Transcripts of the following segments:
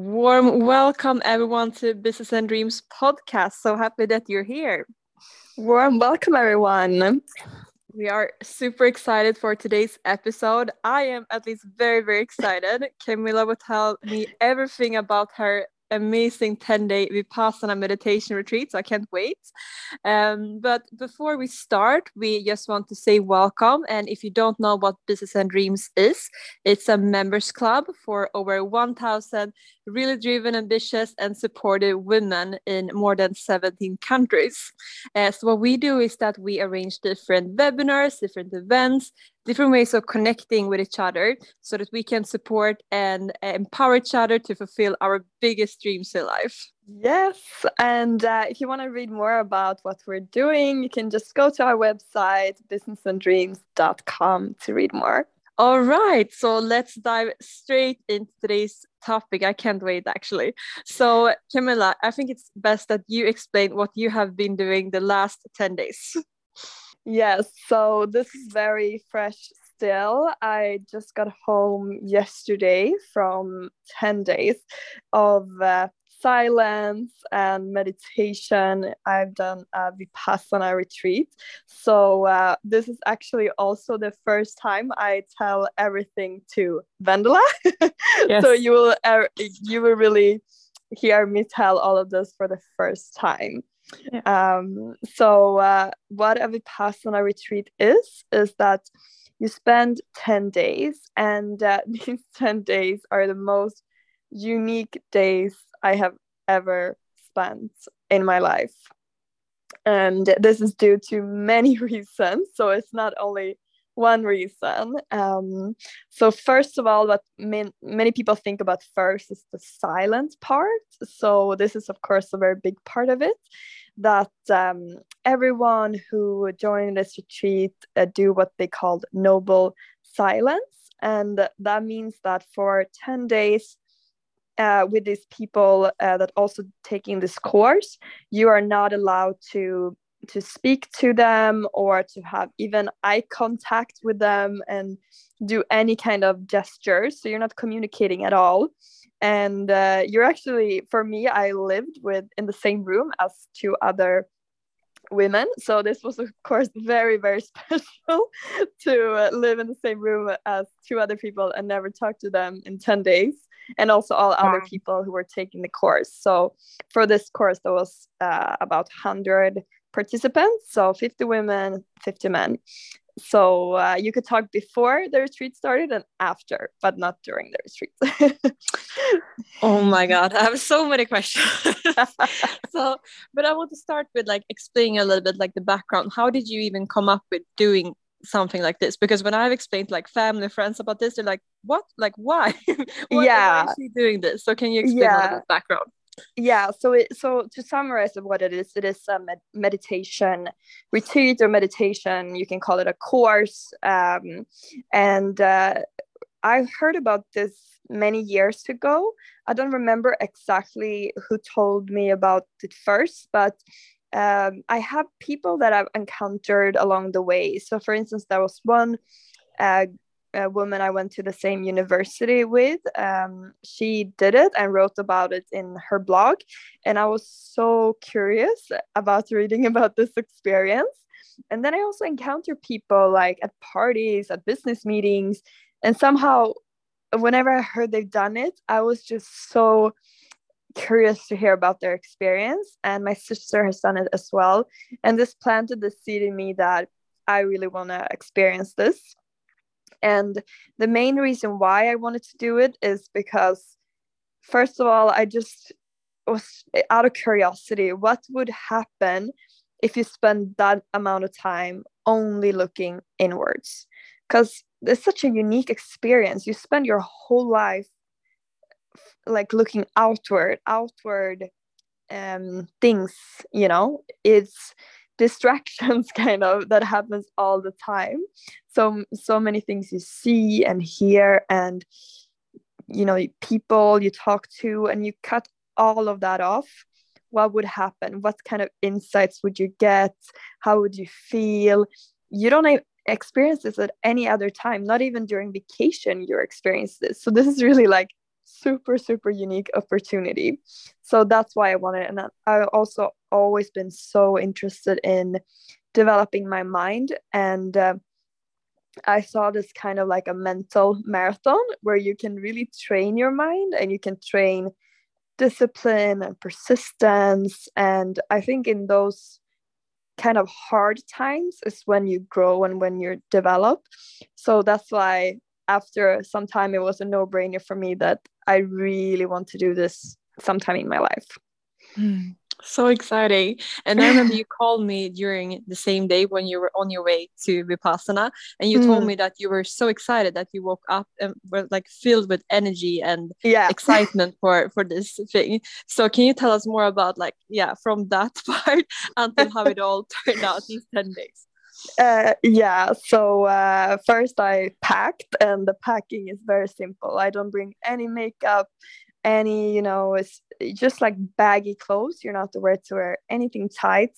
Warm welcome, everyone, to Business and Dreams podcast. So happy that you're here. Warm welcome, everyone. We are super excited for today's episode. I am at least very, very excited. Camilla will tell me everything about her amazing 10 day Vipassana meditation retreat. So I can't wait. Um, but before we start, we just want to say welcome. And if you don't know what Business and Dreams is, it's a members club for over 1,000 really driven, ambitious, and supportive women in more than 17 countries. Uh, so, what we do is that we arrange different webinars, different events, different ways of connecting with each other so that we can support and empower each other to fulfill our biggest dreams in life. Yes, and uh, if you want to read more about what we're doing, you can just go to our website, businessanddreams.com, to read more. All right, so let's dive straight into today's topic. I can't wait, actually. So, Camilla, I think it's best that you explain what you have been doing the last 10 days. Yes, so this is very fresh still. I just got home yesterday from 10 days of uh, silence and meditation. I've done a Vipassana retreat. So, uh, this is actually also the first time I tell everything to Vendela. Yes. so, you will, uh, you will really hear me tell all of this for the first time. Yeah. Um, so, uh, what a Vipassana retreat is, is that you spend 10 days, and uh, these 10 days are the most unique days I have ever spent in my life. And this is due to many reasons. So, it's not only one reason. Um, so first of all, what many people think about first is the silent part. So this is of course a very big part of it that um, everyone who joined this retreat uh, do what they called noble silence. And that means that for 10 days, uh, with these people uh, that also taking this course, you are not allowed to to speak to them or to have even eye contact with them and do any kind of gestures. So you're not communicating at all. And uh, you're actually for me i lived with in the same room as two other women. So this was of course very very special to uh, live in the same room as two other people and never talk to them in 10 days. And also all other people who were taking the course. So for this course there was uh, about 100 participants so 50 women 50 men. So uh, you could talk before the retreat started and after but not during the retreat oh my god i have so many questions. So but i want to start with like explaining a little bit like the background. How did you even come up with doing something like this? Because when i've explained like family friends about this they're like what? Like why, why yeah. is she doing this? So can you explain yeah. the background yeah so it so to summarize what it is it is a med- meditation retreat or meditation you can call it a course um, and uh, i heard about this many years ago. I don't remember exactly who told me about it first but um, i have people that i've encountered along the way. So for instance there was one uh, a woman I went to the same university with. Um, she did it and wrote about it in her blog. And I was so curious about reading about this experience. And then I also encounter people like at parties, at business meetings. And somehow, whenever I heard they've done it, I was just so curious to hear about their experience. And my sister has done it as well. And this planted the seed in me that I really want to experience this and the main reason why I wanted to do it is because, first of all, I just was out of curiosity what would happen if you spend that amount of time only looking inwards? Because it's such a unique experience. You spend your whole life like looking outward, outward um, things, you know, it's distractions kind of that happens all the time. So so many things you see and hear and you know people you talk to and you cut all of that off. What would happen? What kind of insights would you get? How would you feel? You don't experience this at any other time not even during vacation you're experiencing this. So this is really like super super unique opportunity. So that's why i wanted and i've also always been so interested in developing my mind. And uh, i saw this kind of like a mental marathon where you can really train your mind and you can train discipline and persistence. And i think in those kind of hard times is when you grow and when you develop so that's why after some time it was a no-brainer for me that i really want to do this sometime in my life mm so exciting. And I remember you called me during the same day when you were on your way to Vipassana, and you mm. told me that you were so excited that you woke up and were like filled with energy and yeah. excitement for for this thing. So can you tell us more about like yeah, from that part until how it all turned out these 10 days? Uh, yeah, so uh, first I packed, and the packing is very simple. I don't bring any makeup, any you know it's just like baggy clothes. You're not aware to wear anything tight.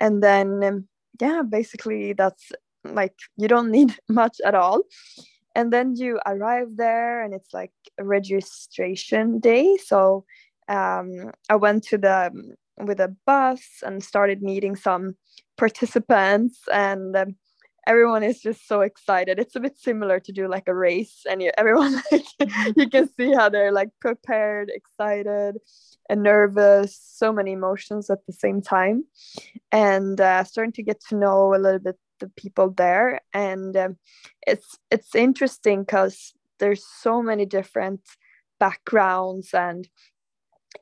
And then um, yeah basically that's like you don't need much at all. And then you arrive there and it's like a registration day. So um, i went to the um, with a bus and started meeting some participants and um, everyone is just so excited. It's a bit similar to do like a race, and you, everyone like you can see how they're like prepared, excited, and nervous. So many emotions at the same time, and uh, starting to get to know a little bit the people there, and um, it's it's interesting because there's so many different backgrounds and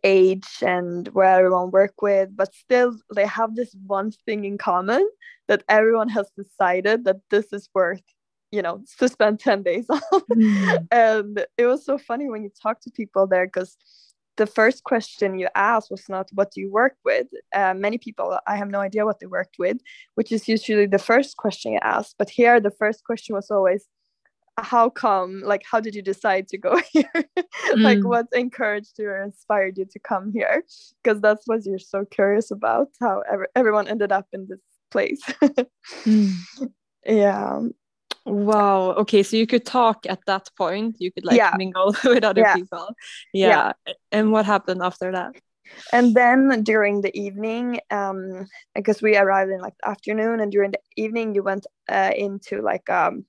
age and where everyone work with but still they have this one thing in common that everyone has decided that this is worth you know to spend 10 days on. Mm. and it was so funny when you talk to people there because the first question you asked was not what do you work with? Uh, many people i have no idea what they worked with which is usually the first question you ask. But here the first question was always how come like how did you decide to go here like mm. what encouraged you or inspired you to come here because that's what you're so curious about how ever, everyone ended up in this place mm. yeah wow okay so you could talk at that point you could like yeah. mingle with other yeah. people yeah. yeah and what happened after that and then during the evening um because we arrived in like the afternoon and during the evening you went uh, into like um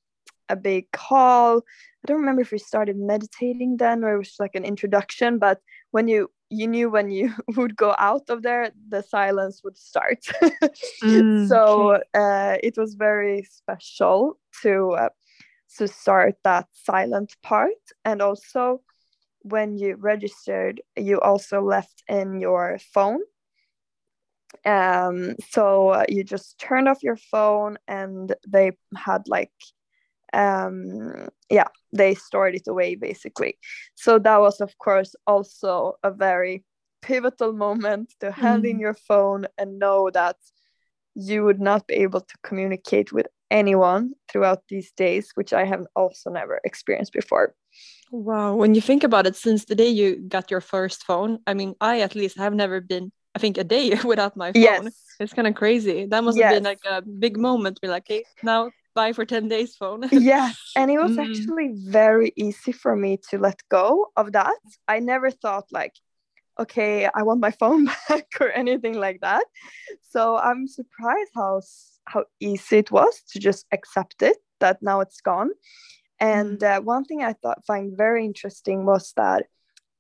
a big hall. I don't remember if we started meditating then or it was like an introduction, but when you you knew when you would go out of there, the silence would start. mm, so uh, it was very special to uh, to start that silent part, and also when you registered, you also left in your phone. Um, so uh, you just turned off your phone, and they had like um, yeah, they stored it away basically. So that was, of course, also a very pivotal moment to hand mm. in your phone and know that you would not be able to communicate with anyone throughout these days, which I have also never experienced before. Wow. When you think about it, since the day you got your first phone, I mean, I at least have never been, I think, a day without my phone. Yes. It's kind of crazy. That must have been like a big moment. Be like, hey, now bye for 10 days phone yeah and it was mm. actually very easy for me to let go of that i never thought like okay i want my phone back or anything like that so i'm surprised how how easy it was to just accept it that now it's gone and mm. uh, one thing i thought find very interesting was that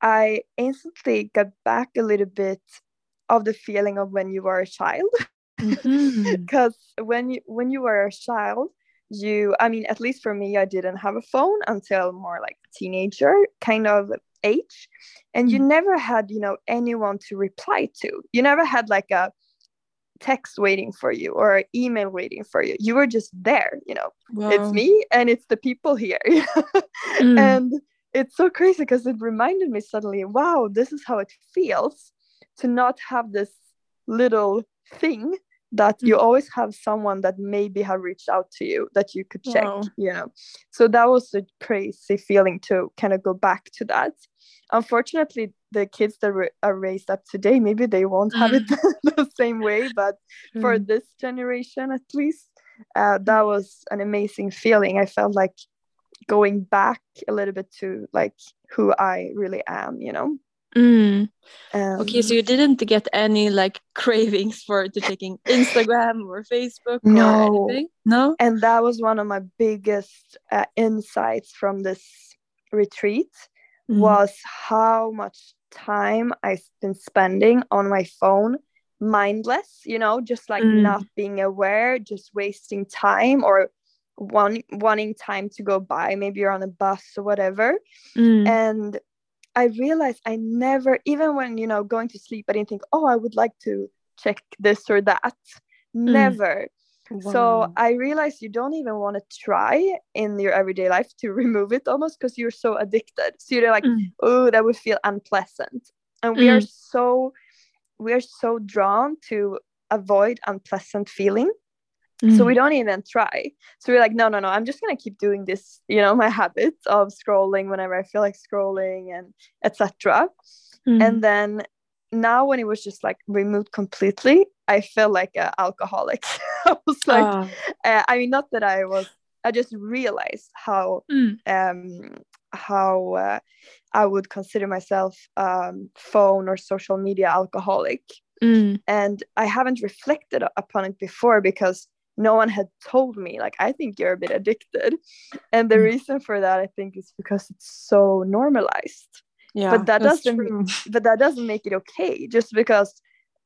i instantly got back a little bit of the feeling of when you were a child because mm-hmm. when you when you were a child you i mean at least for me i didn't have a phone until more like teenager kind of age and you mm. never had you know anyone to reply to you never had like a text waiting for you or email waiting for you you were just there you know wow. it's me and it's the people here mm. and it's so crazy because it reminded me suddenly wow this is how it feels to not have this little thing that you mm. always have someone that maybe have reached out to you that you could check wow. you know so that was a crazy feeling to kind of go back to that unfortunately the kids that are raised up today maybe they won't have it mm. the same way but mm. for this generation at least uh, that was an amazing feeling i felt like going back a little bit to like who I really am, you know. Mm. Um, Okay, so you didn't get any like cravings for to taking Instagram or Facebook or No. anything? No? and that was one of my biggest uh, insights from this retreat Mm. was how much time I've been spending on my phone mindless, you know, just like Mm. not being aware, just wasting time or one wanting time to go by. Maybe you're on a bus or whatever. Mm. And I realized I never, even when, you know, going to sleep, I didn't think, oh, I would like to check this or that. Never. Wow. So I realized you don't even want to try in your everyday life to remove it almost because you're so addicted. So you're like, Mm. oh, that would feel unpleasant. And we are Mm. so we are so drawn to avoid unpleasant feeling. So Mm. we don't even try. So we're like, no, no, no, I'm just gonna keep doing this, you know, my habit of scrolling whenever I feel like scrolling and etc. Mm. And then now when it was just like removed completely, I felt like an alcoholic. I was like, uh, I mean, not that I was. I just realized how Mm. um, how uh, I would consider myself um, phone or social media alcoholic, Mm. and I haven't reflected upon it before because no one had told me. Like, I think you're a bit addicted, and the Mm. reason for that, I think, is because it's so normalized. Yeah, but that doesn't true. but that doesn't make it okay just because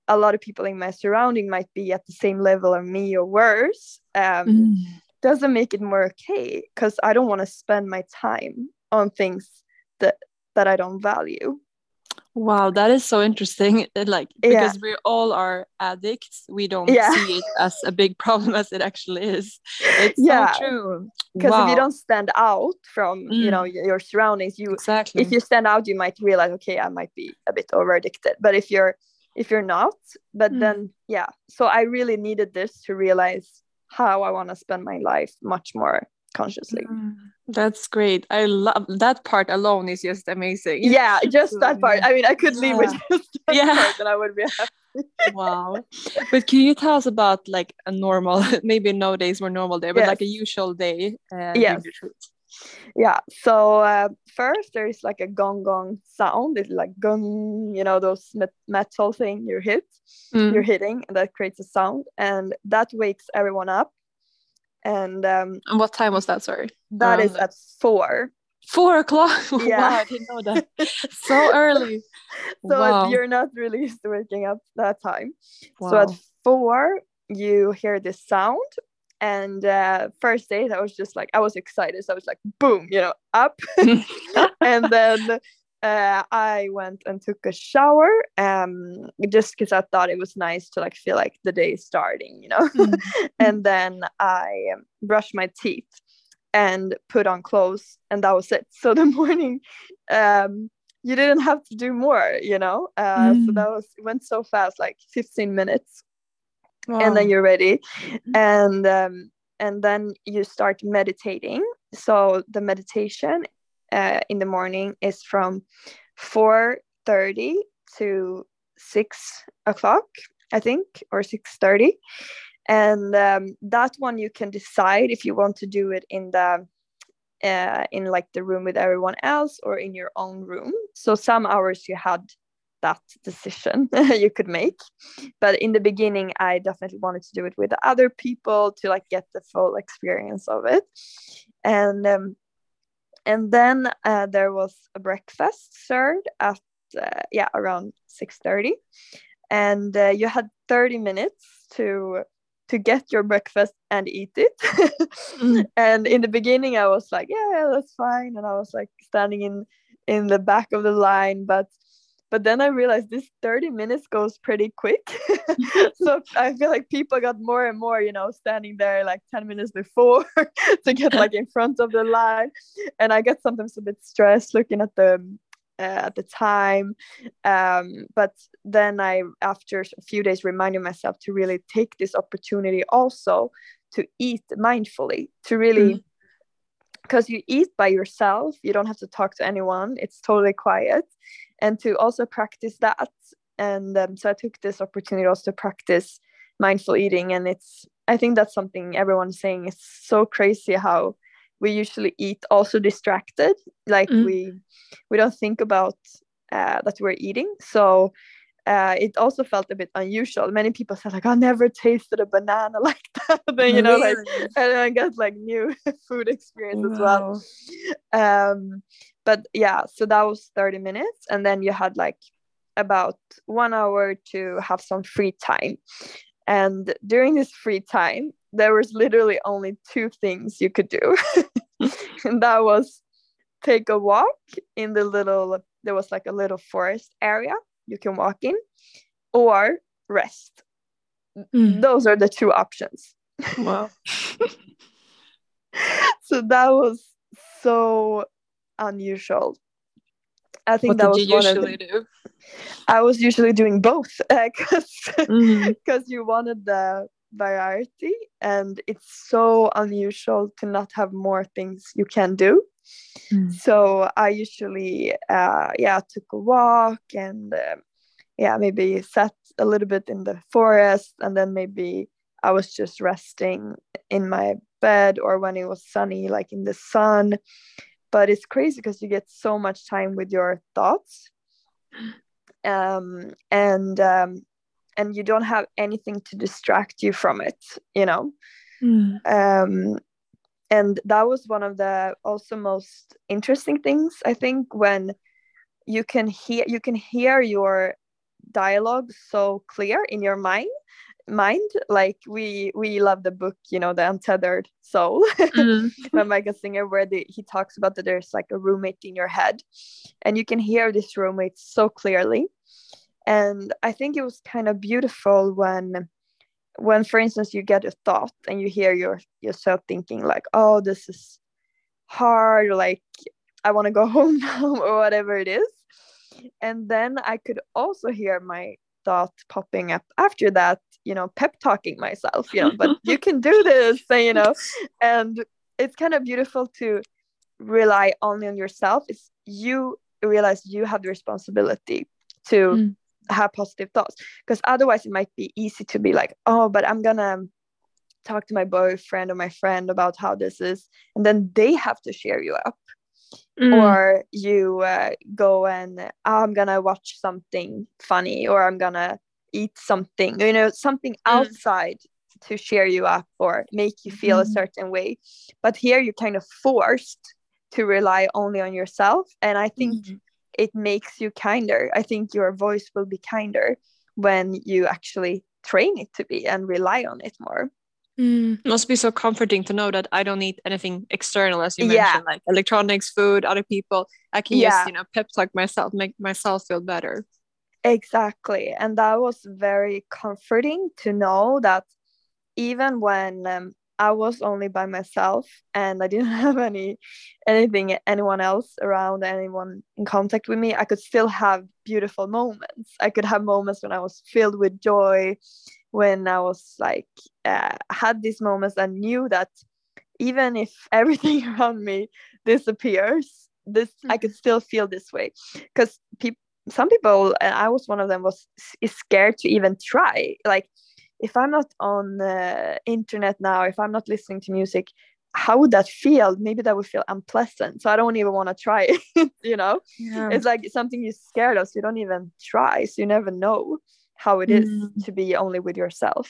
a lot of people in my surrounding might be at the same level of me or worse um, Mm. doesn't make it more okay because i don't want to spend my time on things that that i don't value Wow, that is so interesting. Like Yeah. because we all are addicts, we don't Yeah. see it as a big problem as it actually is. It's Yeah. so true. because if you don't stand out from you know your surroundings you exactly. if you stand out you might realize okay i might be a bit over addicted but if you're if you're not but Mm. then yeah so i really needed this to realize how i want to spend my life much more consciously Mm, That's great. I love that part alone is just amazing. yeah just that part i mean i could leave with Yeah. just that Yeah. part and i would be happy Wow. But can you tell us about like a normal, maybe nowadays more normal day, but Yes. like a usual day uh, Yes. yeah so uh, first there is like a gong gong sound it's like gong you know those met- metal thing you hit Mm. you're hitting and that creates a sound and that wakes everyone up and um, And what time was that? Sorry. that is Around at four Four o'clock. Yeah. Wow, I didn't know that. so early. so wow. you're not really used to waking up that time so at four you hear this sound and uh, first day that was just like i was excited so i was like boom you know up and then uh, I went and took a shower um, just because I thought it was nice to like feel like the day is starting, you know. Mm. and then I brushed my teeth and put on clothes, and that was it. So the morning, um, you didn't have to do more, you know. Uh, So Mm. that was it went so fast, like 15 minutes, Wow. and then you're ready, and um, and then you start meditating. So the meditation uh, in the morning is from 4.30 to 6 o'clock i think or 6.30 and um, that one you can decide if you want to do it in the uh, in like the room with everyone else or in your own room. So some hours you had that decision you could make. But in the beginning i definitely wanted to do it with other people to like get the full experience of it. And um, and then uh, there was a breakfast served at uh, yeah around 6.30 and uh, you had 30 minutes to to get your breakfast and eat it. Mm. and in the beginning i was like yeah, yeah that's fine. And i was like standing in in the back of the line but but then i realized this 30 minutes goes pretty quick. So i feel like people got more and more you know standing there like 10 minutes before to get like in front of the line. And i get sometimes a bit stressed looking at the uh, at the time. Um, but then i after a few days reminded myself to really take this opportunity also to eat mindfully to really Mm. because you eat by yourself you don't have to talk to anyone it's totally quiet and to also practice that. And um, so i took this opportunity also to practice mindful eating. And it's i think that's something everyone's saying it's so crazy how we usually eat also distracted. Like Mm. we we don't think about uh, that we're eating. So uh, it also felt a bit unusual. Many people said like i never tasted a banana like that. And you know like and I got like new food experience as well. Um but yeah so that was 30 minutes and then you had like about one hour to have some free time and during this free time there was literally only two things you could do and that was take a walk in the little there was like a little forest area you can walk in or rest Mm. those are the two options Wow. so that was so unusual i think What that was one of usually the, do? i was usually doing both because Mhm. because you wanted the variety and it's so unusual to not have more things you can do Mm. so i usually uh yeah took a walk and um yeah maybe sat a little bit in the forest and then maybe i was just resting in my bed or when it was sunny like in the sun but it's crazy because you get so much time with your thoughts um and um and you don't have anything to distract you from it you know Mm. um and that was one of the also most interesting things i think when you can hear you can hear your dialogue so clear in your mind mind like we we love the book you know the untethered soul. Mm. by michael singer where the, he talks about that there's like a roommate in your head and you can hear this roommate so clearly. And i think it was kind of beautiful when when for instance you get a thought and you hear your yourself thinking like oh this is hard like i want to go home now or whatever it is. And then i could also hear my thought popping up after that you know pep talking myself you know but you can do this and, you know and it's kind of beautiful to rely only on yourself it's you realize you have the responsibility to Mm. have positive thoughts because otherwise it might be easy to be like oh but i'm gonna talk to my boyfriend or my friend about how this is and then they have to cheer you up Mm. or you uh, go and "Oh, i'm gonna watch something funny or i'm gonna eat something you know something outside to cheer you up or make you feel a Mhm. certain way but here you're kind of forced to rely only on yourself and i think Mm. it makes you kinder i think your voice will be kinder when you actually train it to be and rely on it more Mm. Must be so comforting to know that I don't need anything external, as you Yeah. mentioned, like electronics, food, other people. I can Yeah. just, you know, pep talk myself, make myself feel better. Exactly. And that was very comforting to know that even when um, I was only by myself and I didn't have any anything anyone else around anyone in contact with me I could still have beautiful moments I could have moments when I was filled with joy when I was like uh, had these moments and knew that even if everything around me disappears this I could still feel this way because people some people and I was one of them was is scared to even try like if I'm not on the internet now, if I'm not listening to music, how would that feel? Maybe that would feel unpleasant. So I don't even want to try it, you know? Yeah. It's like something you're scared of, so you don't even try. So you never know how it is Mm. to be only with yourself.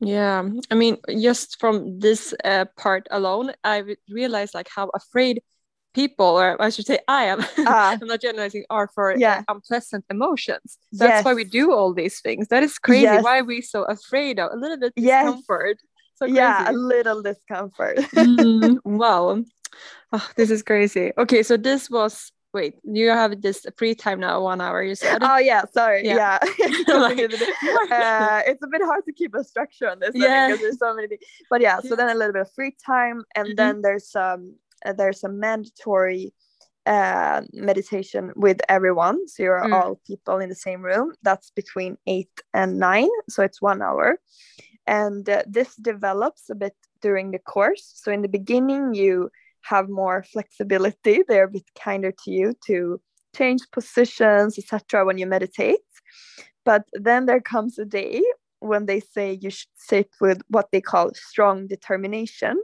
Yeah, I mean, just from this uh, part alone, I re- realized like how afraid people, or I should say, I am. Ah. I'm not generalizing, are for uh, Yeah. unpleasant emotions. That's why we do all these things. That is crazy. Yes. Why are we so afraid of a little bit Yes. discomfort? So Yeah, a little discomfort. Mm, wow. Oh, this is crazy. Okay, so this was wait, you have this free time now, one hour, you said. oh yeah, sorry. Yeah. Yeah. Like, uh, it's a bit hard to keep a structure on this Yeah. because there's so many things. But yeah, so then a little bit of free time, and Mhm. then there's um uh, there's a mandatory uh, meditation with everyone. So you're Mm. all people in the same room. That's between eight and nine, so it's one hour. And uh, this develops a bit during the course. So in the beginning, you have more flexibility. They're a bit kinder to you to change positions, etc. When you meditate. But then there comes a day when they say you should sit with what they call strong determination.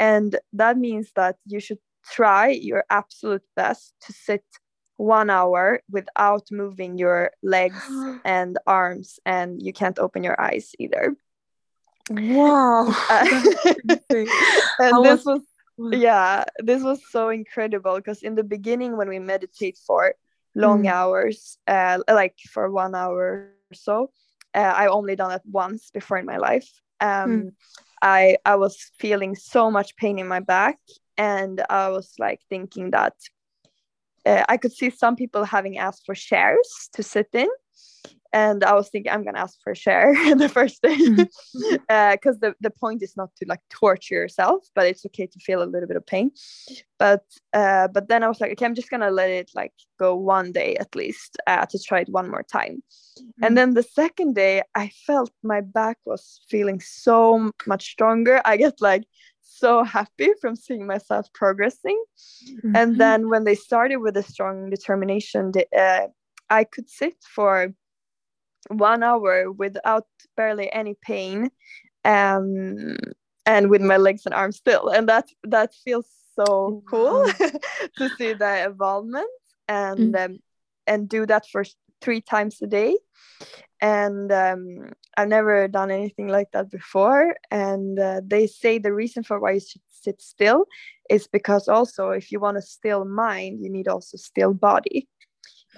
and that means that you should try your absolute best to sit one hour without moving your legs and arms and you can't open your eyes either wow uh, and this was yeah this was so incredible because in the beginning when we meditate for long mm. hours uh, like for one hour or so uh, i only done it once before in my life um, mm. i i was feeling so much pain in my back and i was like thinking that uh, i could see some people having asked for chairs to sit in and I was thinking I'm gonna ask for a share the first day because mm-hmm. uh, the the point is not to like torture yourself, but it's okay to feel a little bit of pain. But uh, but then I was like, okay, I'm just gonna let it like go one day at least uh, to try it one more time. Mm-hmm. And then the second day, I felt my back was feeling so much stronger. I get like so happy from seeing myself progressing. Mm-hmm. And then when they started with a strong determination, uh, I could sit for one hour without barely any pain um, and with my legs and arms still. And that that feels so cool to see the involvement and mm. um, and do that for three times a day. And um, i've never done anything like that before. And uh, they say the reason for why you should sit still is because also if you want a still mind you need also still body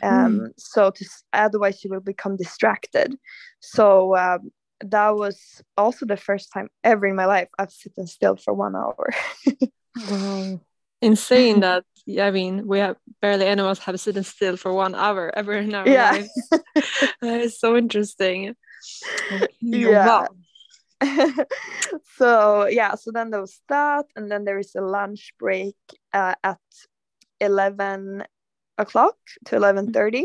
um, mm. so to, otherwise you will become distracted so um, that was also the first time ever in my life i've sitting still for one hour wow insane that yeah, i mean we have barely any of us have sitting still for one hour ever in our yeah. lives that is so interesting okay. yeah wow. so yeah so then there was that and then there is a lunch break uh, at 11 o'clock to 11.30 mm-hmm.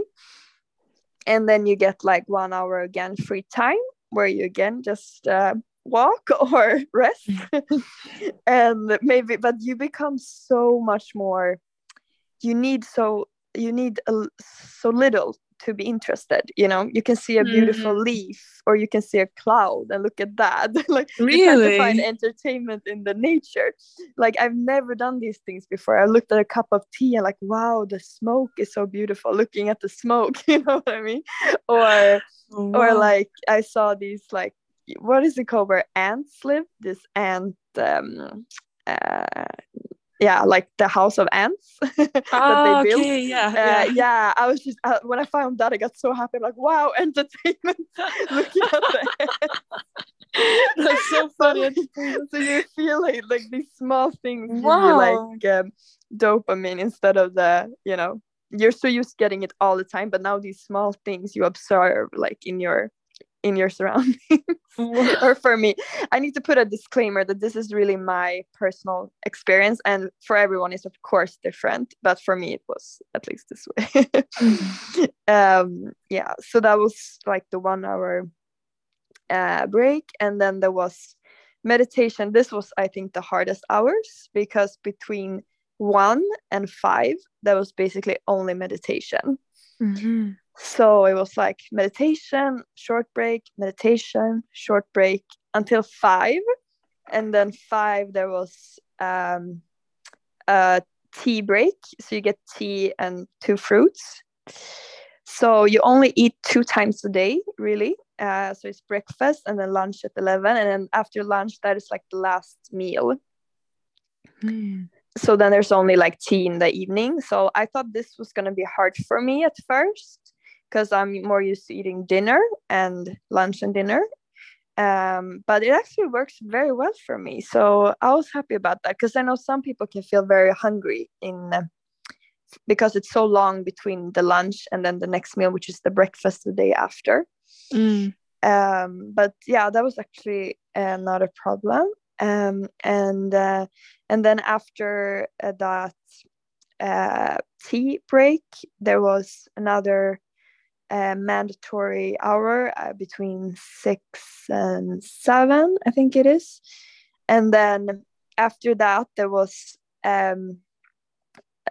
and then you get like one hour again free time where you again just uh, walk or rest. And maybe but you become so much more you need so you need a, so little to be interested you know you can see a beautiful mm. leaf or you can see a cloud and look at that like really? you to find entertainment in the nature like i've never done these things before i looked at a cup of tea and like wow the smoke is so beautiful looking at the smoke you know what i mean or wow. or like i saw these like what is it called where ants live this ant um uh, yeah like the house of ants that they built. okay, yeah, uh, yeah. yeah i was just uh, when i found that i got so happy I'm like wow entertainment looking at that that's so funny so you feel like like these small things wow. you like um, dopamine instead of the you know you're so used to getting it all the time but now these small things you observe like in your in your surroundings or for me. I need to put a disclaimer that this is really my personal experience and for everyone is of course different but for me it was at least this way. Um yeah so that was like the one hour uh, break and then there was meditation. This was i think the hardest hours because between one and five there was basically only meditation. Mm-hmm. So it was like meditation, short break, meditation, short break until five. And then five, there was um, a tea break. So you get tea and two fruits. So you only eat two times a day, really. Uh, so it's breakfast and then lunch at 11. And then after lunch, that is like the last meal. Mm so then there's only like tea in the evening so i thought this was going to be hard for me at first because I'm more used to eating dinner and lunch and dinner. Um, but it actually works very well for me. So I was happy about that because I know some people can feel very hungry in uh, because it's so long between the lunch and then the next meal, which is the breakfast the day after. Mm. Um, but yeah, that was actually uh, not a problem. Um, and uh, and then after uh, that uh, tea break, there was another a mandatory hour uh, between six and seven, I think it is. And then after that, there was um,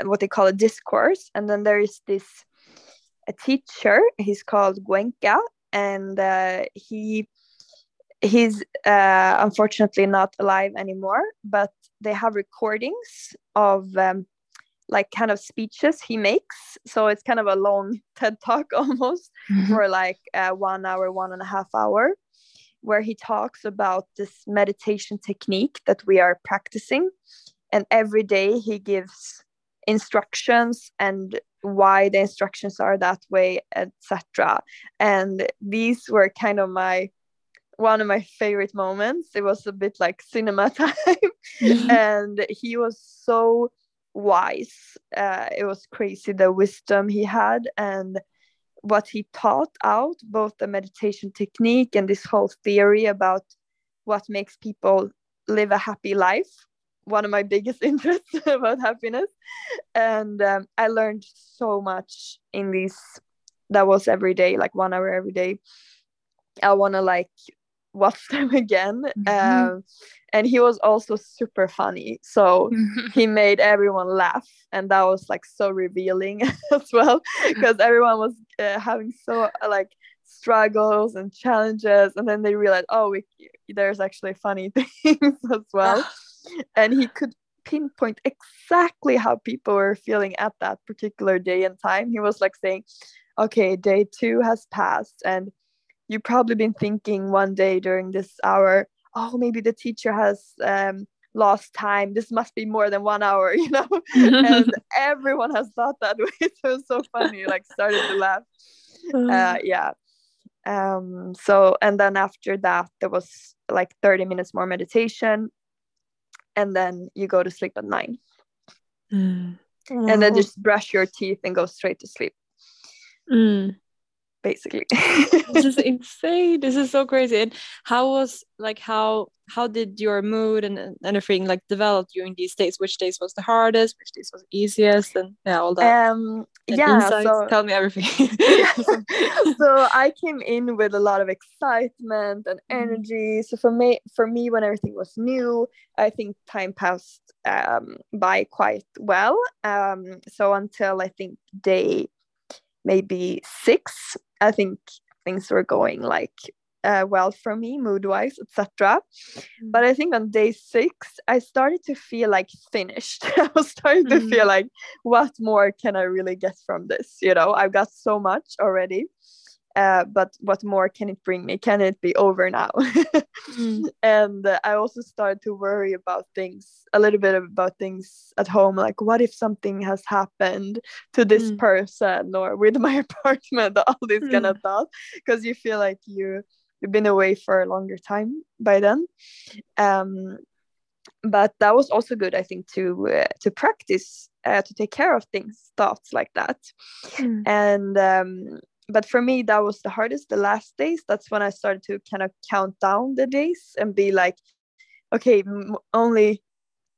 what they call a discourse. And then there is this a teacher, he's called Goenka, and uh, he he's uh, unfortunately not alive anymore. But they have recordings of um, like kind of speeches he makes. So it's kind of a long TED talk almost mm-hmm. for like uh, one hour, one and a half hour, where he talks about this meditation technique that we are practicing. And every day he gives instructions and why the instructions are that way, etc. And these were kind of my one of my favorite moments. It was a bit like cinema time, mm-hmm. and he was so wise. Uh, it was crazy the wisdom he had and what he taught out, both the meditation technique and this whole theory about what makes people live a happy life. One of my biggest interests about happiness, and um, I learned so much in these. That was every day, like one hour every day. I want to like watch them again. Mm-hmm. Um, and he was also super funny. So he made everyone laugh. And that was like so revealing as well, because everyone was uh, having so uh, like struggles and challenges. And then they realized, oh, we, there's actually funny things as well. and he could pinpoint exactly how people were feeling at that particular day and time. He was like saying, okay, day two has passed. And you've probably been thinking one day during this hour, oh, maybe the teacher has um, lost time. This must be more than one hour, you know? and everyone has thought that way. So it's so funny, like started to laugh. Uh, yeah. Um, so, and then after that, there was like 30 minutes more meditation. And then you go to sleep at nine. Mm. And then just brush your teeth and go straight to sleep. Mm basically. This is insane. This is so crazy. And how was like how how did your mood and, and everything like develop during these days? Which days was the hardest? Which days was easiest? And yeah all that. Um and yeah insights. so tell me everything. So i came in with a lot of excitement and mm-hmm. energy. So for me for me when everything was new i think time passed um, by quite well. Um so until i think day maybe six I think things were going like uh, well for me mood wise etc mm. but i think on day six i started to feel like finished i was starting to mm. feel like what more can i really get from this you know i've got so much already uh, but what more can it bring me? Can it be over now? mm. And uh, I also started to worry about things, a little bit about things at home, like what if something has happened to this mm. person or with my apartment, all these mm. kind of thoughts, because you feel like you you've been away for a longer time by then. Um, but that was also good, I think, to uh, to practice uh, to take care of things, thoughts like that, mm. and um, but for me that was the hardest the last days. That's when i started to kind of count down the days and be like okay m- only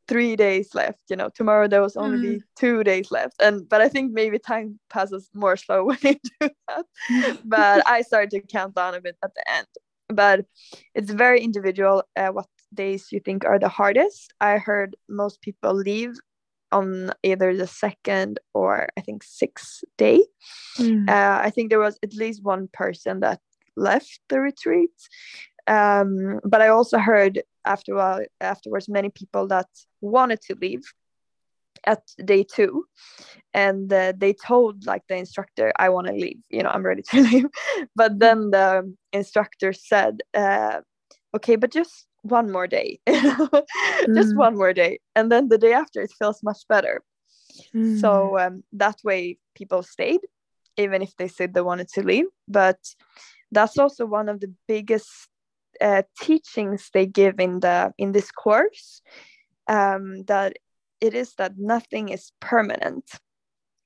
three days left you know tomorrow there was only mm. two days left. And but i think maybe time passes more slow when you do that. But i started to count down a bit at the end. But it's very individual uh, what days you think are the hardest. I heard most people leave on either the second or I think sixth day. Mm. Uh, I think there was at least one person that left the retreat. Um, but I also heard after while, afterwards many people that wanted to leave at day two and uh, they told like the instructor i want to leave you know i'm ready to leave but then the instructor said uh, okay but just one more day just mm. one more day and then the day after it feels much better mm. so um, that way people stayed even if they said they wanted to leave but that's also one of the biggest uh, teachings they give in the in this course um, that it is that nothing is permanent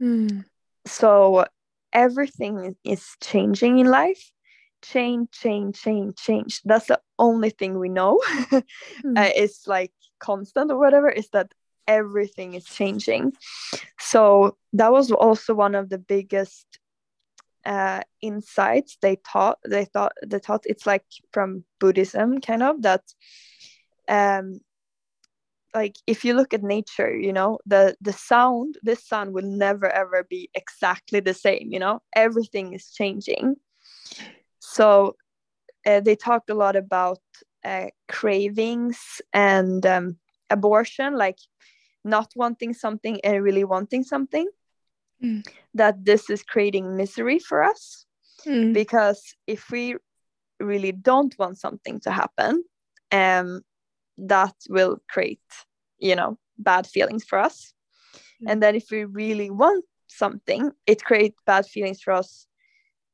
mm. so everything is changing in life change, change, change, change. That's the only thing we know. mm. uh, it's like constant or whatever. Is that everything is changing. So that was also one of the biggest uh, insights they taught. They thought they thought it's like from Buddhism, kind of that. Um, like if you look at nature you know the the sound this sound will never ever be exactly the same you know everything is changing so uh, they talked a lot about uh, cravings and um, aversion like not wanting something and really wanting something Mm. that this is creating misery for us Mm. because if we really don't want something to happen um that will create you know bad feelings for us Mm. and then if we really want something it creates bad feelings for us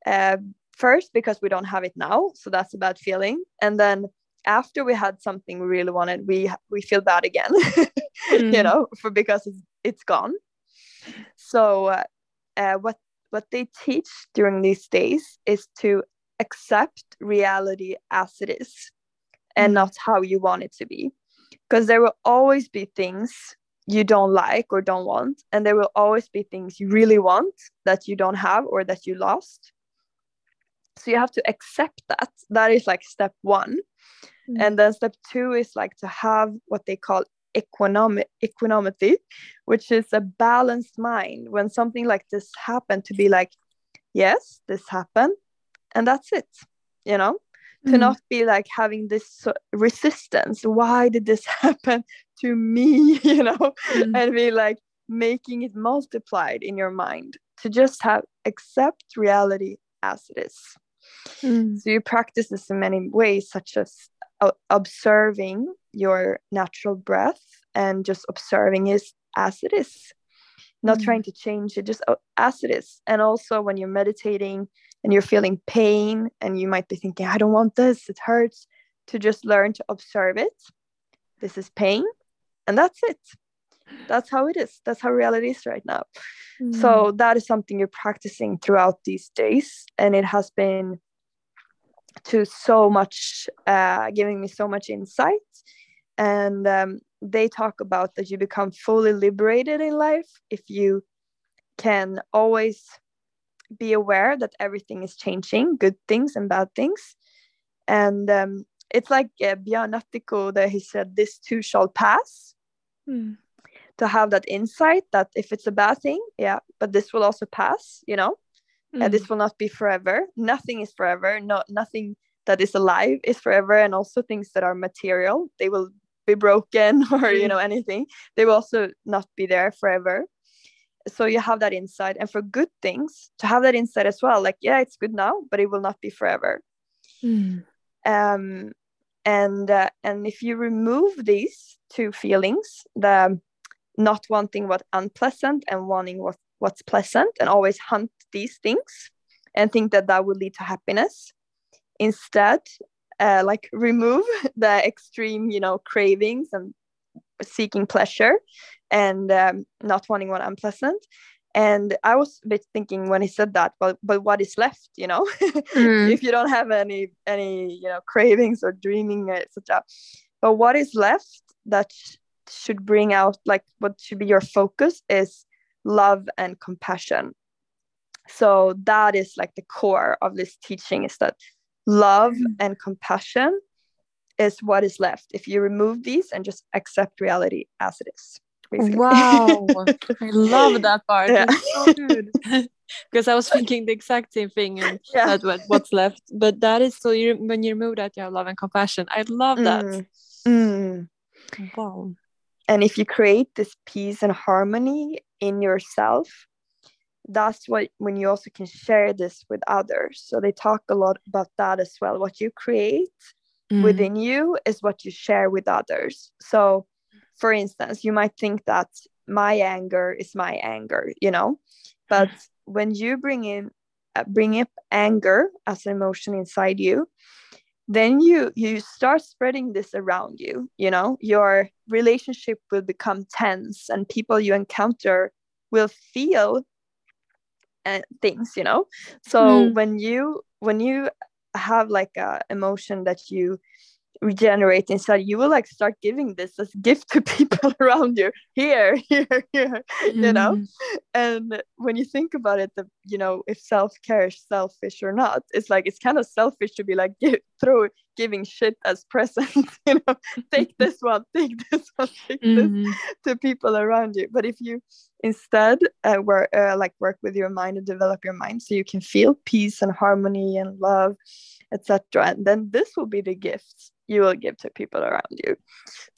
uh, first because we don't have it now so that's a bad feeling and then after we had something we really wanted we we feel bad again you Mm. know for because it's, it's gone so uh, uh, what what they teach during these days is to accept reality as it is and Mm. not how you want it to be because there will always be things you don't like or don't want and there will always be things you really want that you don't have or that you lost so you have to accept that. That is like step one. Mm. and then step two is like to have what they call equanimity, equanimity which is a balanced mind. When something like this happened to be like yes this happened and that's it you know? To Mm. not be like having this resistance. Why did this happen to me? You know? Mm. and be like making it multiplied in your mind to just have accept reality as it is Mm. so you practice this in many ways such as observing your natural breath and just observing it as it is not Mm. trying to change it just as it is and also when you're meditating and you're feeling pain and you might be thinking i don't want this it hurts to just learn to observe it this is pain and that's it that's how it is. That's how reality is right now. Mm. so that is something you're practicing throughout these days. And it has been to so much uh, giving me so much insight. And um, they talk about that you become fully liberated in life if you can always be aware that everything is changing good things and bad things. And um, it's like uh, Björn Natthiko that he said this too shall pass. Mm. To have that insight that if it's a bad thing yeah but this will also pass you know? And Mm. this will not be forever. Nothing is forever. No nothing that is alive is forever. And also things that are material they will be broken or you Mm. know anything they will also not be there forever. So you have that insight. And for good things to have that insight as well like yeah it's good now but it will not be forever. Mm. um and uh, and if you remove these two feelings the not wanting what unpleasant and wanting what what's pleasant and always hunt these things and think that that would lead to happiness. Instead uh, like remove the extreme you know cravings and seeking pleasure and um, not wanting what unpleasant. And i was a bit thinking when he said that but but what is left you know? Mm. if you don't have any any you know cravings or dreaming etc but what is left that should bring out like what should be your focus is love and compassion so that is like the core of this teaching is that love Mm. and compassion is what is left if you remove these and just accept reality as it is basically. Wow, I love that part. Yeah. So good. because I was thinking the exact same thing and Yeah. that what, what's left. But that is so you when you remove that you have love and compassion. I love that. Mm. Mm. Wow. And if you create this peace and harmony in yourself that's what when you also can share this with others. So they talk a lot about that as well. What you create Mm. within you is what you share with others. So for instance you might think that my anger is my anger you know? But when you bring in uh, bring up anger as an emotion inside you then you you start spreading this around you you know your relationship will become tense and people you encounter will feel uh, things you know so Mm. when you when you have like a emotion that you regenerate inside you will like start giving this as gift to people around you. Here here here you know? Mm. and when you think about it the you know if self-care is selfish or not it's like it's kind of selfish to be like give, throw giving shit as presents you know? Take this one take this one take mm-hmm. this to people around you. But if you instead uh, work uh, like work with your mind and develop your mind so you can feel peace and harmony and love etc and then this will be the gifts you will give to people around you.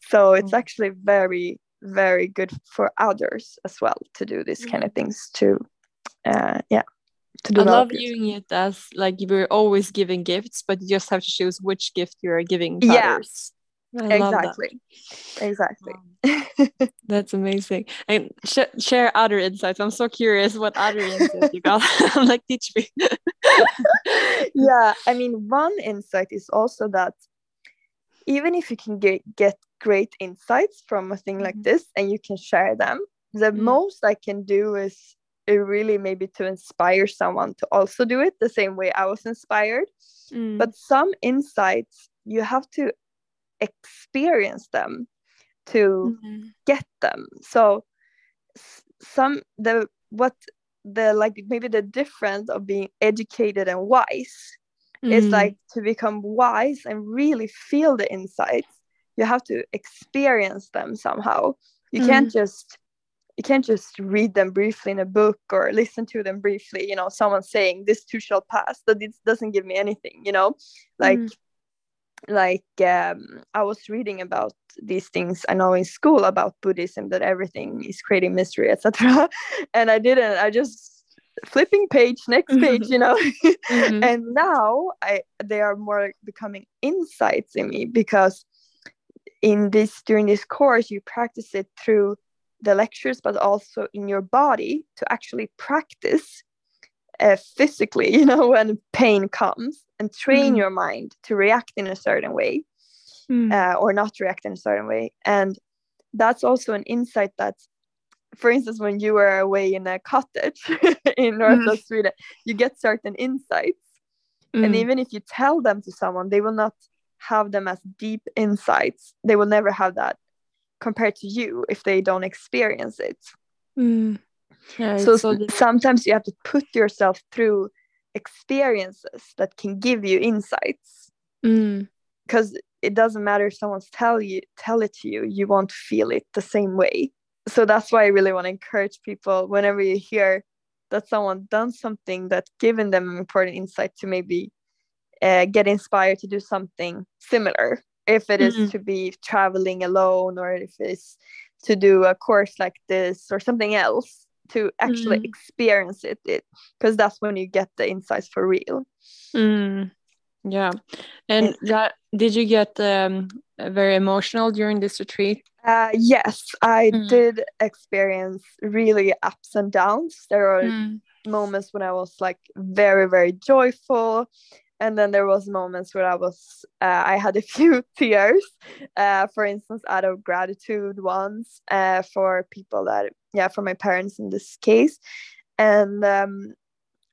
So it's mm. actually very very good for others as well to do these kind of things too uh, yeah I love viewing it as like you're always giving gifts, but you just have to choose which gift you're giving to yeah. exactly. Exactly. That's amazing. And sh share other insights. I'm so curious what other insights you got. I'm like, teach me. yeah, I mean, one insight is also that even if you can get, get great insights from a thing mm -hmm. like this and you can share them, the mm -hmm. most I can do is really maybe to inspire someone to also do it the same way I was inspired. Mm. But some insights, you have to experience them to mm-hmm. get them. So some the what the like maybe the difference of being educated and wise mm. is like to become wise and really feel the insights. You have to experience them somehow. You mm. can't just you can't just read them briefly in a book or listen to them briefly you know someone saying this too shall pass that it doesn't give me anything you know like mm. like um, i was reading about these things i know in school about buddhism that everything is creating mystery etc and i didn't i just flipping page next page you know mm-hmm. and now i they are more becoming insights in me because in this during this course you practice it through the lectures, but also in your body to actually practice uh, physically, you know, when pain comes and train mm. your mind to react in a certain way mm. uh, or not react in a certain way. And that's also an insight that, for instance, when you were away in a cottage in north mm. of Sweden, you get certain insights. And mm. even if you tell them to someone, they will not have them as deep insights. They will never have that compared to you if they don't experience it. Mm. yeah, so, so sometimes you have to put yourself through experiences that can give you insights. Because mm. it doesn't matter if someone's tell you tell it to you you won't feel it the same way. So that's why i really want to encourage people whenever you hear that someone done something that given them an important insight to maybe uh, get inspired to do something similar if it is mm-hmm. to be traveling alone or if it's to do a course like this or something else to actually mm. experience it because that's when you get the insights for real mm. yeah and that did you get um, very emotional during this retreat uh, yes i mm. did experience really ups and downs there are moments when i was like very very joyful and then there was moments where i was uh, i had a few tears uh, for instance out of gratitude once uh, for people that yeah for my parents in this case. And um,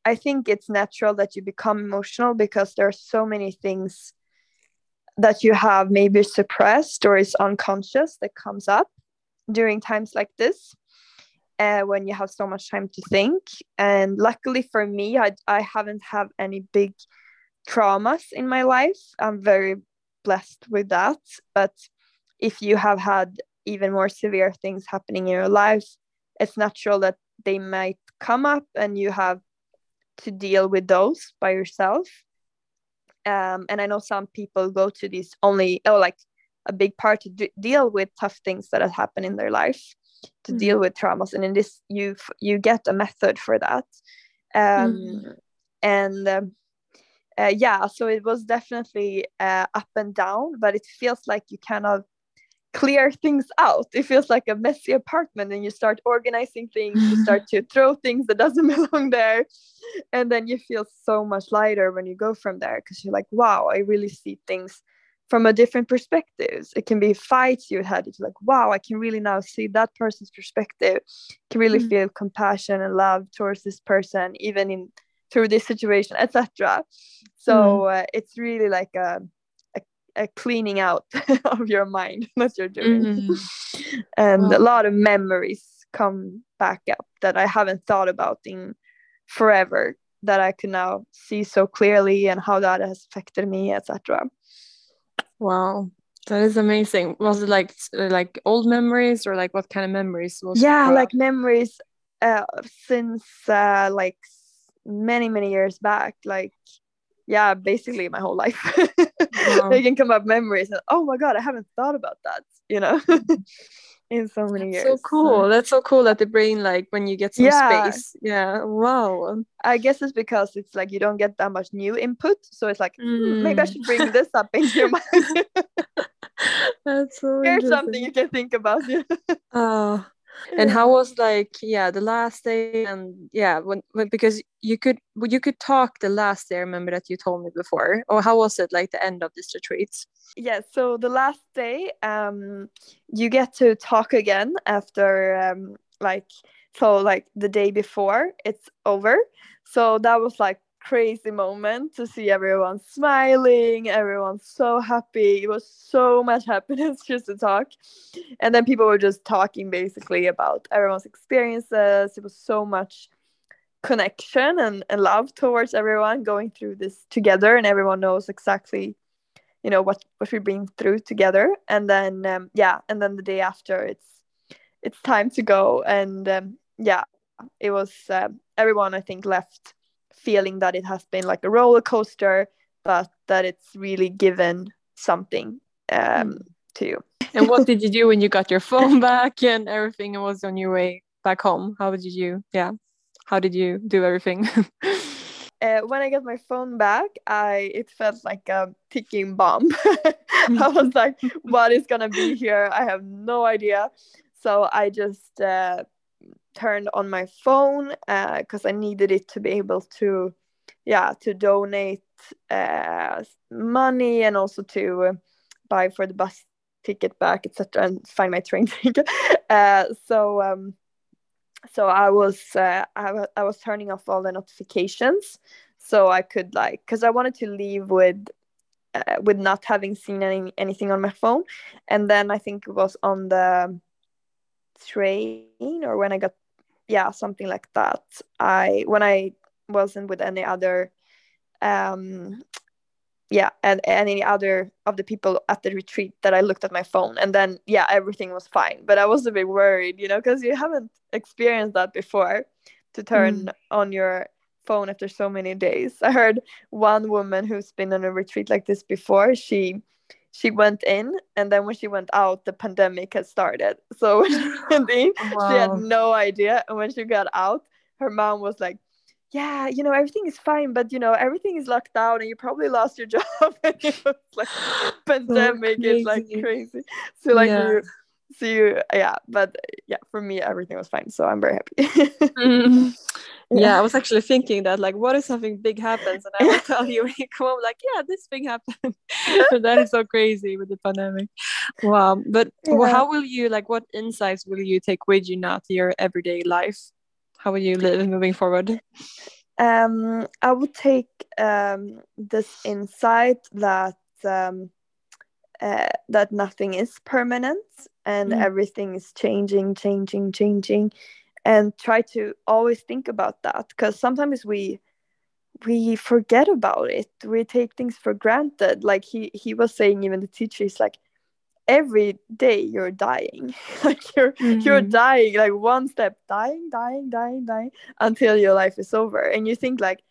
i think it's natural that you become emotional because there are so many things that you have maybe suppressed or is unconscious that comes up during times like this uh, when you have so much time to think. And luckily for me i, I haven't had any big traumas in my life. I'm very blessed with that. But if you have had even more severe things happening in your life, it's natural that they might come up and you have to deal with those by yourself. Um, and I know some people go to these only, oh, like a big part to d- deal with tough things that have happened in their life, to mm-hmm. deal with traumas. And in this, you you get a method for that. Um, mm-hmm. And um, uh, yeah so it was definitely uh, up and down but it feels like you kind of clear things out it feels like a messy apartment and you start organizing things you start to throw things that doesn't belong there and then you feel so much lighter when you go from there because you're like wow i really see things from a different perspectives it can be fights you had it's like wow i can really now see that person's perspective can really mm. feel compassion and love towards this person even in through this situation etc so mm. uh, it's really like a, a, a cleaning out of your mind that you're doing mm. and wow. a lot of memories come back up that i haven't thought about in forever that i can now see so clearly and how that has affected me etc Wow. That is amazing. Was it like like old memories or like what kind of memories was Yeah, like memories uh since uh like many many years back like yeah basically my whole life. Wow. they can come up memories and oh my god i haven't thought about that you know? Mm-hmm. In so many That's years so. cool. So. that's so cool that the brain like when you get some yeah. space yeah wow. I guess it's because it's like you don't get that much new input so it's like mm. maybe i mm. should bring this up into your mind. That's so here's something you can think about oh and how was like yeah the last day? And yeah when, when because you could you could talk the last day i remember that you told me before. Or how was it like the end of this retreat yeah so the last day um you get to talk again after um like so like the day before it's over. So that was like crazy moment to see everyone smiling, everyone so happy. It was so much happiness just to talk. And then people were just talking basically about everyone's experiences. It was so much connection and, and love towards everyone going through this together and everyone knows exactly you know what what we've been through together and then um, yeah and then the day after it's it's time to go and um, yeah it was uh, everyone i think left feeling that it has been like a roller coaster, but that it's really given something um, mm. to you. and what did you do when you got your phone back and everything was on your way back home? How did you, yeah, how did you do everything? uh, when I got my phone back, I it felt like a ticking bomb. I was like, "What is gonna be here? I have no idea." So I just uh, turned on my phone because uh, I needed it to be able to, yeah, to donate uh, money and also to uh, buy for the bus ticket back, etc., and find my train ticket. Uh, so, um, so I was uh, I, I was turning off all the notifications so I could like because I wanted to leave with uh, with not having seen any anything on my phone, and then I think it was on the train or when I got yeah something like that. I when i wasn't with any other um yeah and, and any other of the people at the retreat that i looked at my phone and then yeah everything was fine. But i was a bit worried you know because you haven't experienced that before to turn mm. on your phone after so many days. I heard one woman who's been on a retreat like this before she she went in and then when she went out the pandemic had started. So she wow. she had no idea. And when she got out her mom was like yeah you know everything is fine but you know everything is locked down and you probably lost your job. And it was like pandemic so is like crazy. so like yeah. you so you yeah but yeah for me everything was fine so i'm very happy. Mm yeah. I was actually thinking that like what if something big happens and I will tell you when you come home like yeah this thing happened. That is so crazy with the pandemic. Wow but yeah. how will you like what insights will you take with you now to your everyday life? How will you live moving forward? Um I would take um this insight that um uh, that nothing is permanent and mm. everything is changing changing changing and try to always think about that because sometimes we we forget about it we take things for granted like he he was saying even the teacher is like every day you're dying like you're mm-hmm. you're dying like one step dying dying dying dying until your life is over and you think like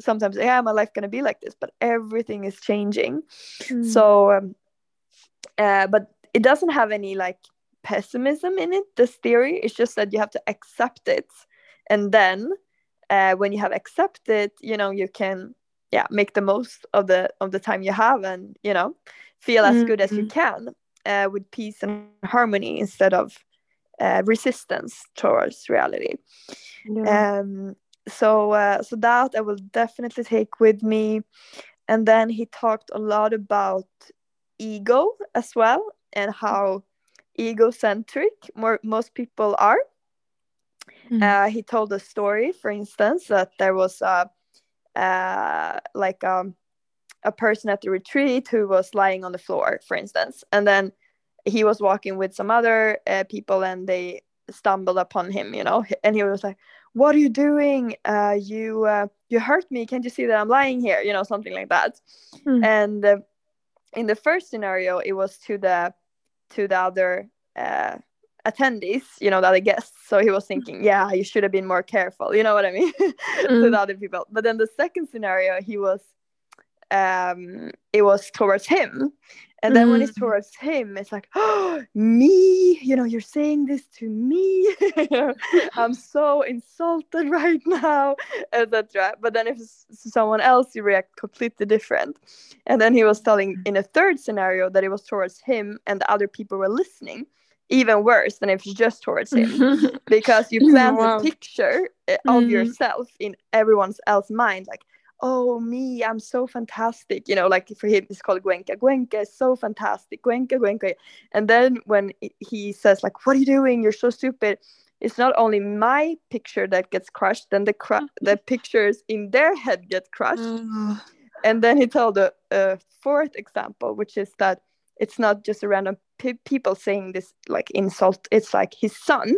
sometimes yeah my life gonna be like this but everything is changing mm. so um, uh, but it doesn't have any like pessimism in it this theory it's just that you have to accept it and then uh, when you have accepted you know you can yeah make the most of the of the time you have and you know feel as mm-hmm. good as you mm-hmm. can uh, with peace and harmony instead of uh, resistance towards reality yeah. um so uh, so that i will definitely take with me and then he talked a lot about ego as well and how egocentric more most people are. Mm-hmm. uh, he told a story for instance that there was a uh, like um, a person at the retreat who was lying on the floor for instance. And then he was walking with some other uh, people and they stumbled upon him you know. And he was like what are you doing? Uh, you uh, you hurt me. Can't you see that i'm lying here? You know something like that. Mm. and uh, in the first scenario it was to the to the other uh, attendees you know the other guests. So he was thinking yeah you should have been more careful you know what i mean? Mm. to the other people. But then the second scenario he was um it was towards him and then mm. when it's mm. towards him it's like oh me you know you're saying this to me i'm so insulted right now etc but then if it's someone else you react completely different and then he was telling in a third scenario that it was towards him and the other people were listening even worse than if it's just towards him because you plant wow. a picture eh, of mm. yourself in everyone's else mind like oh me i'm so fantastic you know like for him it's called Goenka. Goenka is so fantastic. Goenka Goenka. And then when he says like what are you doing? You're so stupid. It's not only my picture that gets crushed then the cru- the pictures in their head get crushed. Mm. and then he told a, a, fourth example which is that it's not just a random pe- people saying this like insult. It's like his son.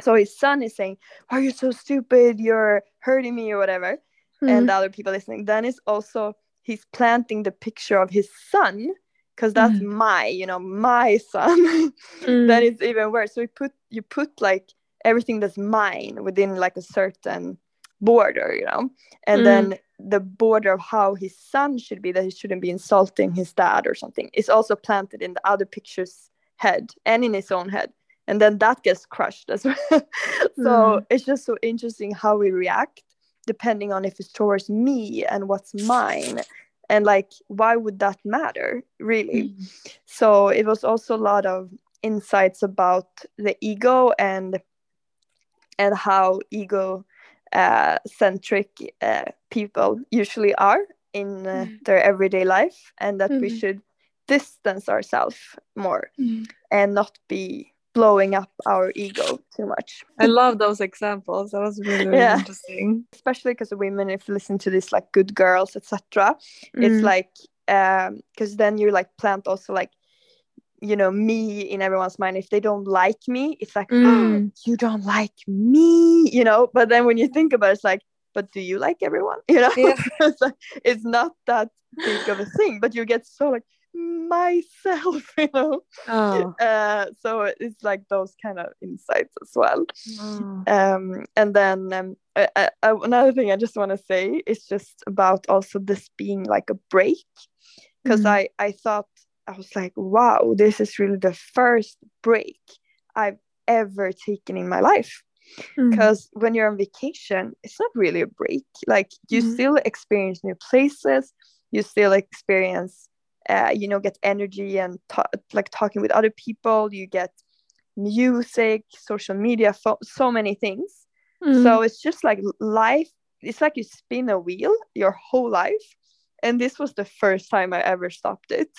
So his son is saying why are you so stupid? You're hurting me or whatever mm. and the other people listening then it's also he's planting the picture of his son because that's mm. my you know my son mm. then it's even worse so you put you put like everything that's mine within like a certain border you know and mm. then the border of how his son should be that he shouldn't be insulting his dad or something is also planted in the other picture's head and in his own head and then that gets crushed as well so mm. it's just so interesting how we react depending on if it's towards me and what's mine and like why would that matter really mm. so it was also a lot of insights about the ego and and how ego uh, centric uh, people usually are in uh, mm. their everyday life and that mm. we should distance ourselves more mm. and not be blowing up our ego too much. I love those examples. That was really, really yeah. interesting. Especially because women, if you listen to this like good girls, etc., mm. it's like um, because um, then you like plant also like you know me in everyone's mind if they don't like me it's like mm. oh, you don't like me you know but then when you think about it it's like but do you like everyone you know yeah. it's, like, it's not that big of a thing but you get so like myself you know oh. uh, so it's like those kind of insights as well oh. um, and then um, uh, uh, another thing i just want to say is just about also this being like a break because mm. i i thought i was like wow this is really the first break i've ever taken in my life because mm. when you're on vacation it's not really a break like you mm. still experience new places you still experience uh, you know get energy and like talking with other people you get music social media fo- so many things mm. so it's just like life it's like you spin a wheel your whole life and this was the first time i ever stopped it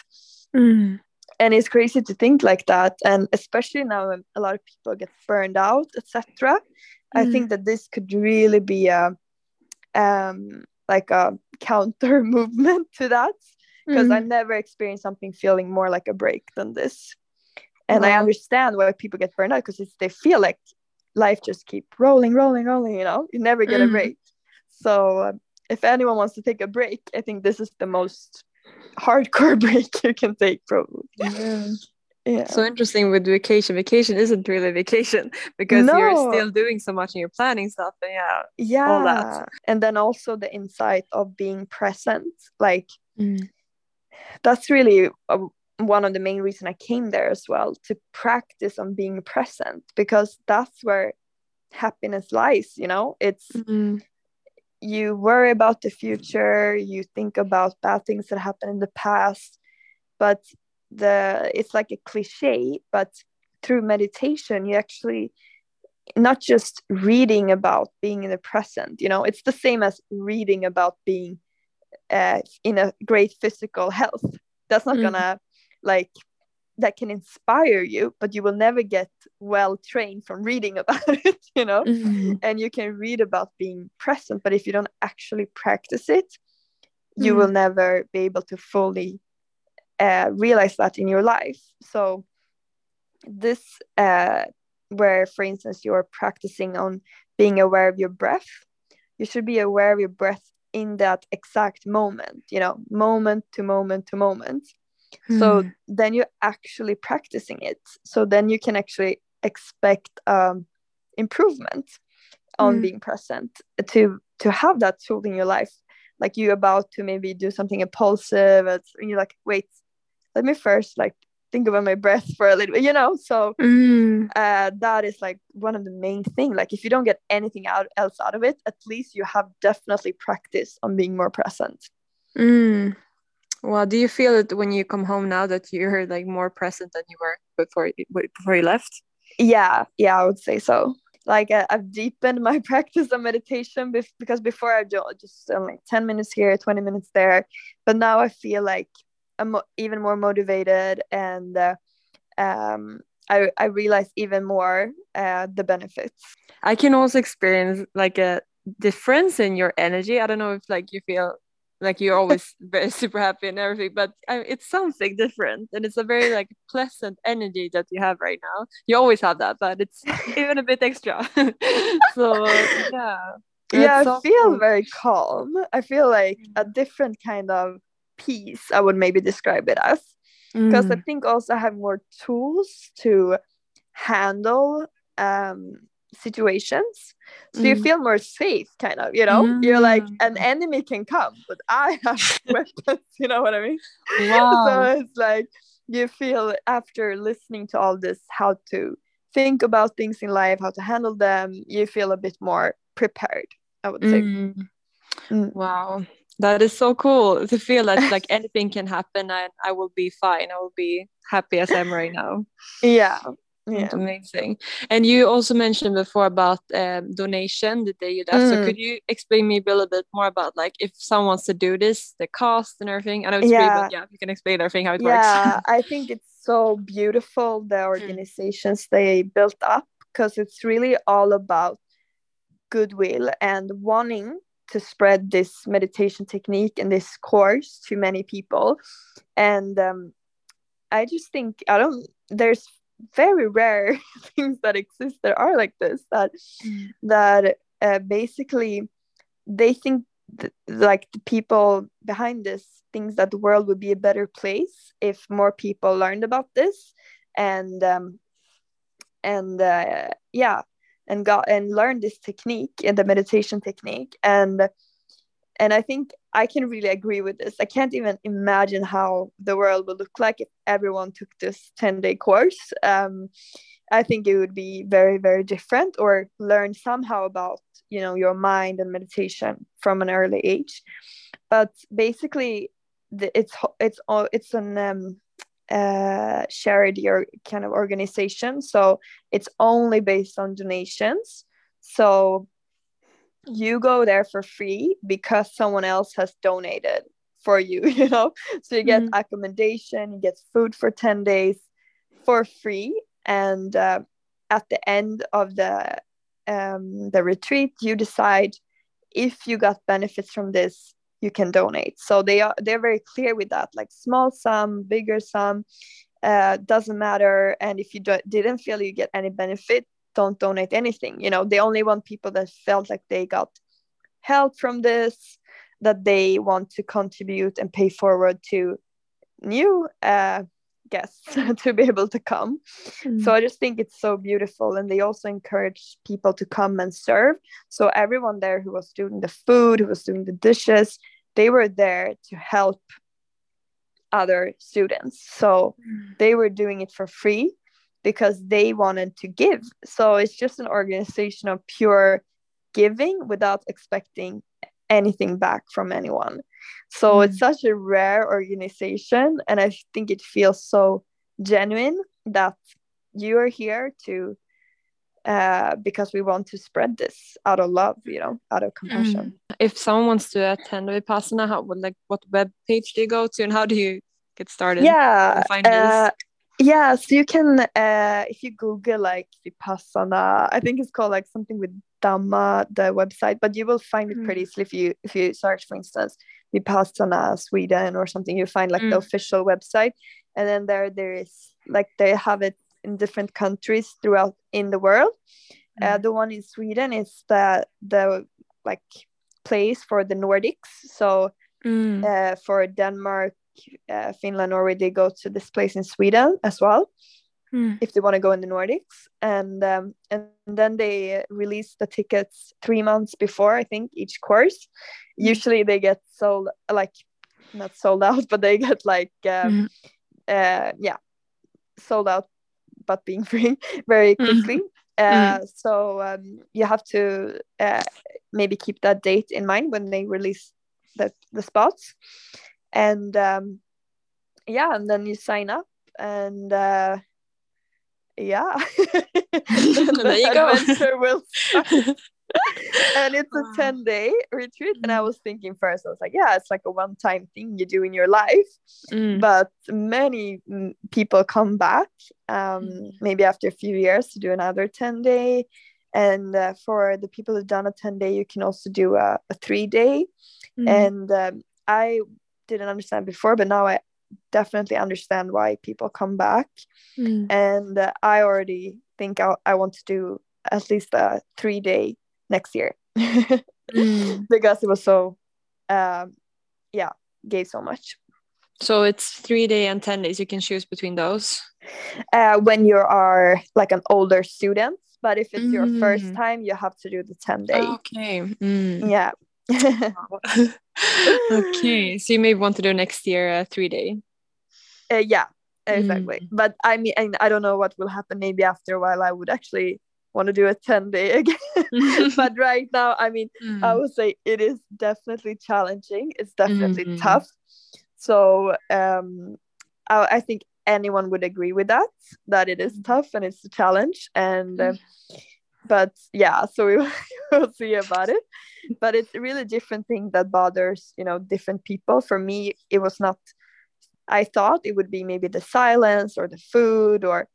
mm. and it's crazy to think like that and especially now when a lot of people get burned out etc mm. i think that this could really be a um like a counter movement to that because mm. I never experienced something feeling more like a break than this. And wow. I understand why people get burned out because they feel like life just keep rolling, rolling, rolling. You know, you never get mm. a break. So uh, if anyone wants to take a break, I think this is the most hardcore break you can take, probably. Yeah. Yeah. So interesting with vacation. Vacation isn't really vacation because no. you're still doing so much and you're planning stuff and yeah, yeah, all that. And then also the insight of being present, like mm that's really a, uh, one of the main reason I came there as well to practice on being present because that's where happiness lies you know it's mm-hmm. you worry about the future you think about bad things that happened in the past but the it's like a cliche but through meditation you actually not just reading about being in the present you know it's the same as reading about being uh, in a great physical health that's not mm. gonna like that can inspire you but you will never get well trained from reading about it you know mm. and you can read about being present but if you don't actually practice it you mm. will never be able to fully uh, realize that in your life so this uh, where for instance you're practicing on being aware of your breath you should be aware of your breath in that exact moment you know moment to moment to moment. So then you're actually practicing it. So then you can actually expect um, improvement on Mm. being present to to have that tool in your life. Like you're about to maybe do something impulsive and you're like wait let me first like think about my breath for a little bit you know so Mm. uh, that is like one of the main thing like if you don't get anything out else out of it at least you have definitely practice on being more present Mm. Well, do you feel it when you come home now that you're like more present than you were before you, before you left? yeah yeah i would say so like uh, i've deepened my practice of meditation bef- because before i just um, like 10 minutes here 20 minutes there but now i feel like mo- even more motivated and uh, um I, I realize even more uh, the benefits I can also experience like a difference in your energy. I don't know if like you feel like you're always very super happy and everything, but uh, it's something different, and it's a very like pleasant energy that you have right now. You always have that, but it's even a bit extra. so yeah, yeah i feel very calm i feel like a different kind of peace i would maybe describe it as because I Mm. think also I have more tools to handle um, situations. So you Mm. feel more safe, kind of. You know, you're like an Mm. enemy can come, but I have weapons. You know what I mean? Wow. So it's like you feel after listening to all this how to think about things in life, how to handle them. You feel a bit more prepared. I would say. Mm. Mm. Wow. That is so cool to feel that like anything can happen and I will be fine. I will be happy as I am right now. Yeah. Yeah. amazing. And you also mentioned before about um, donation the day you left. So Mm. could you explain me a little bit more about like if someone wants to do this, the cost and everything? And I know it's free, Yeah. but yeah, you can explain everything how it works. yeah i think it's so beautiful the organizations they built up because it's really all about goodwill and wanting to spread this meditation technique and this course to many people and um, i just think i don't there's very rare things that exist that are like this that Mm. that uh, basically they think th- like the people behind this thinks that the world would be a better place if more people learned about this and um, and uh, yeah and got and learned this technique and the meditation technique and and i think i can really agree with this. I can't even imagine how the world would look like if everyone took this 10 day course. Um, i think it would be very very different or learn somehow about you know your mind and meditation from an early age. But basically the, it's it's all it's an um, uh, charity or kind of organization. So it's only based on donations. So you go there for free because someone else has donated for you you know? So you get Mhm. accommodation you get food for 10 days for free. And uh, at the end of the um, the retreat you decide if you got benefits from this you can donate. So they are they're very clear with that like small sum bigger sum uh, doesn't matter. And if you do- didn't feel you get any benefit don't donate anything. You know they only want people that felt like they got help from this that they want to contribute and pay forward to new uh, guests to be able to come. Mm. so i just think it's so beautiful. And they also encourage people to come and serve. So everyone there who was doing the food who was doing the dishes they were there to help other students so Mm. they were doing it for free because they wanted to give so it's just an organization of pure giving without expecting anything back from anyone so Mm. it's such a rare organization and i think it feels so genuine that you are here to uh, because we want to spread this out of love you know out of compassion Mm. If someone wants to attend Vipassana, how would like what web page do you go to and how do you get started? yeah and find this? uh, yeah so you can uh, if you google like vipassana i think it's called like something with dhamma the website but you will find it pretty Mm. easily if you if you search for instance vipassana sweden or something you find like the Mm. official website and then there there is like they have it in different countries throughout in the world uh, Mm. the one in sweden is the the like place for the nordics so Mm. uh, for Denmark, uh, Finland, Norway, they go to this place in Sweden as well Mm. if they want to go in the Nordics, and um, and then they release the tickets three months before I think each course. Mm. Usually they get sold like not sold out, but they get like um, Mhm. uh, yeah sold out, but being free very Mm. quickly. Uh, so um, you have to uh, maybe keep that date in mind when they release the the spots, and um, yeah, and then you sign up and. Uh, yeah, There you go. Adventure will start. and it's a Wow. 10 day retreat. And I Mhm. was thinking first, I was like, yeah, it's like a one time thing you do in your life. Mm. But many mm, people come back, um, Mhm. maybe after a few years, to do another 10 day. And uh, for the people who've done a 10 day, you can also do a, a three day. Mm. And um, I didn't understand before, but now I definitely understand why people come back Mm. and uh, I already think I, I want to do at least a three day next year Mm. because it was so um yeah gave so much So it's three day and ten days. You can choose between those. uh, when you are like an older student but if it's your first Mm. time you have to do the 10 day Okay. Mm. yeah okay. So you may want to do next year a three day. Uh, yeah exactly but I mean and I don't know what will happen maybe after a while I would actually want to do a 10 day again but right now I mean Mm. I would say it is definitely challenging. It's definitely Mhm. tough. So um, I, I think anyone would agree with that. That it is Mhm. tough and it's a challenge. And uh, but yeah, so we will we'll see about it. But it's a really different thing that bothers you know different people. For me, it was not. I thought it would be maybe the silence or the food or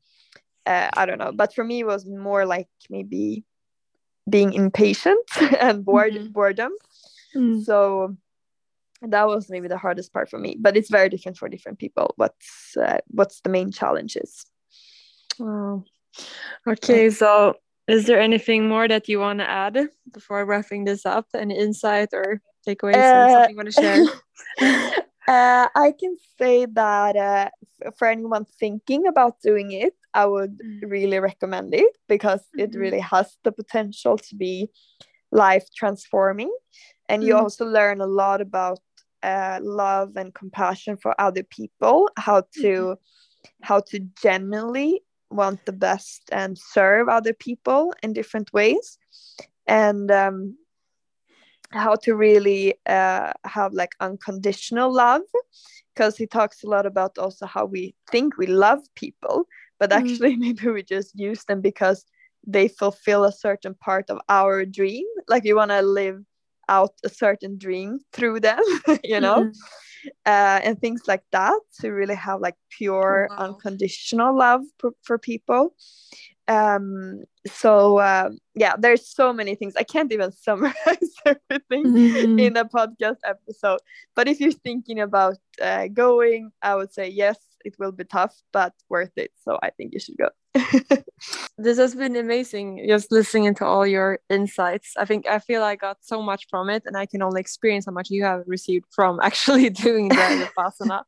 uh, I don't know. But for me, it was more like maybe being impatient and bored Mhm. boredom. Mm. So that was maybe the hardest part for me. But it's very different for different people. What's uh, what's the main challenges? Wow. Okay, so is there anything more that you want to add before wrapping this up? Any insight or takeaways or Uh, something you want to share? uh, I can say that uh, for anyone thinking about doing it, I would Mm. really recommend it because it Mhm. really has the potential to be life transforming. And you Mm. also learn a lot about uh, love and compassion for other people, how to how to genuinely want the best and serve other people in different ways and um, how to really uh, have like unconditional love because he talks a lot about also how we think we love people but Mm. actually maybe we just use them because they fulfill a certain part of our dream like you want to live out a certain dream through them you know Mm. uh, and things like that to really have like pure Wow. unconditional love for, for people um so um yeah there's so many things i can't even summarize everything Mhm. in a podcast episode but if you're thinking about uh, going i would say yes it will be tough but worth it. So i think you should go This has been amazing just listening to all your insights. I think I feel I got so much from it, and I can only experience how much you have received from actually doing the Vipassana.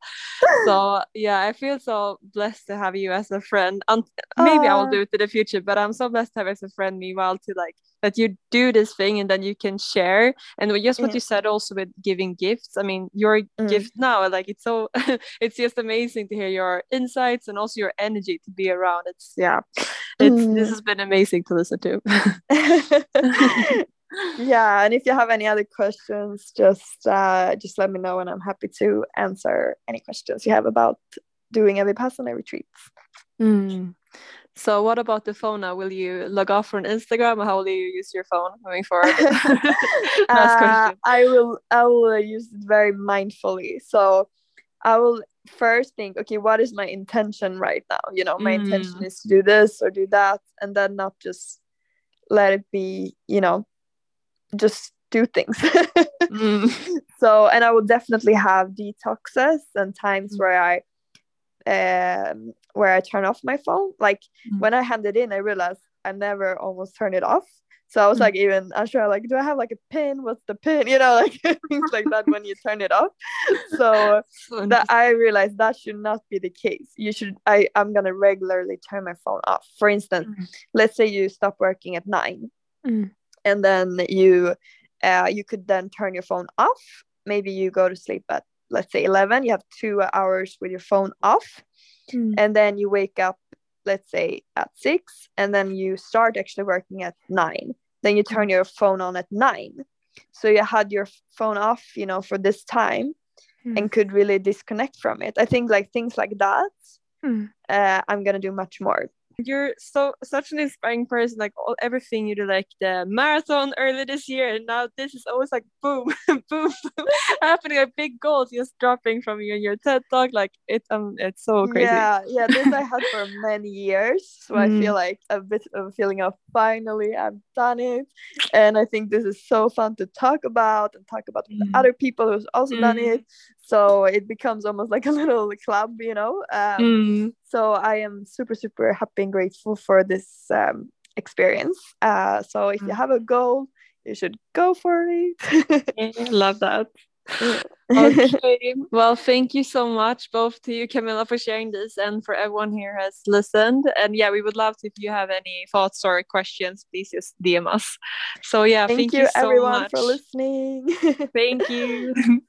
so, yeah, I feel so blessed to have you as a friend. And maybe I will do it in the future, but I'm so blessed to have as a friend, meanwhile, to like that you do this thing and then you can share. And just what Yeah. you said also with giving gifts. I mean, your Mm. gift now, like it's so, it's just amazing to hear your insights and also your energy to be around. It's, yeah, it's, this Mm. has been amazing to listen to. yeah and if you have any other questions just uh just let me know and i'm happy to answer any questions you have about doing a vipassana retreats Mm. So, what about the phone now? Will you log off from Instagram or how will you use your phone moving forward? Last Uh, question. I will I will use it very mindfully. So I will first think, okay, what is my intention right now? You know, my intention Mm. is to do this or do that, and then not just let it be, you know, just do things. Mm. so and I will definitely have detoxes and times Mm. where I um where I turn off my phone. Like Mm. when I hand it in, I realize I never almost turn it off. So I was like even unsure, like, do I have like a pin? What's the pin? You know, like things like that when you turn it off. So that I realized that should not be the case. You should I, I'm gonna regularly turn my phone off. For instance, mm. let's say you stop working at nine mm. and then you uh, you could then turn your phone off. Maybe you go to sleep at let's say 11 you have two hours with your phone off mm. and then you wake up let's say at six and then you start actually working at nine then you turn your phone on at nine so you had your phone off you know for this time mm. and could really disconnect from it i think like things like that mm. uh, i'm gonna do much more you're so such an inspiring person like all everything you do like the marathon early this year and now this is always like boom boom, boom happening like big goals just dropping from you in your ted talk like it's um it's so crazy yeah yeah this i had for many years so mm. i feel mm. like a bit of a feeling of finally i've done it and i think this is so fun to talk about and talk about mm. other people who's also mm. done it so it becomes almost like a little club you know um, mm. so i am super super happy and grateful for this um, experience uh, so if you mm. have a goal you should go for it love that okay. Well thank you so much both to you camilla for sharing this and for everyone here has listened. And yeah we would love to if you have any thoughts or questions please just dm us. So yeah thank, thank you, you so everyone much. for listening. Thank you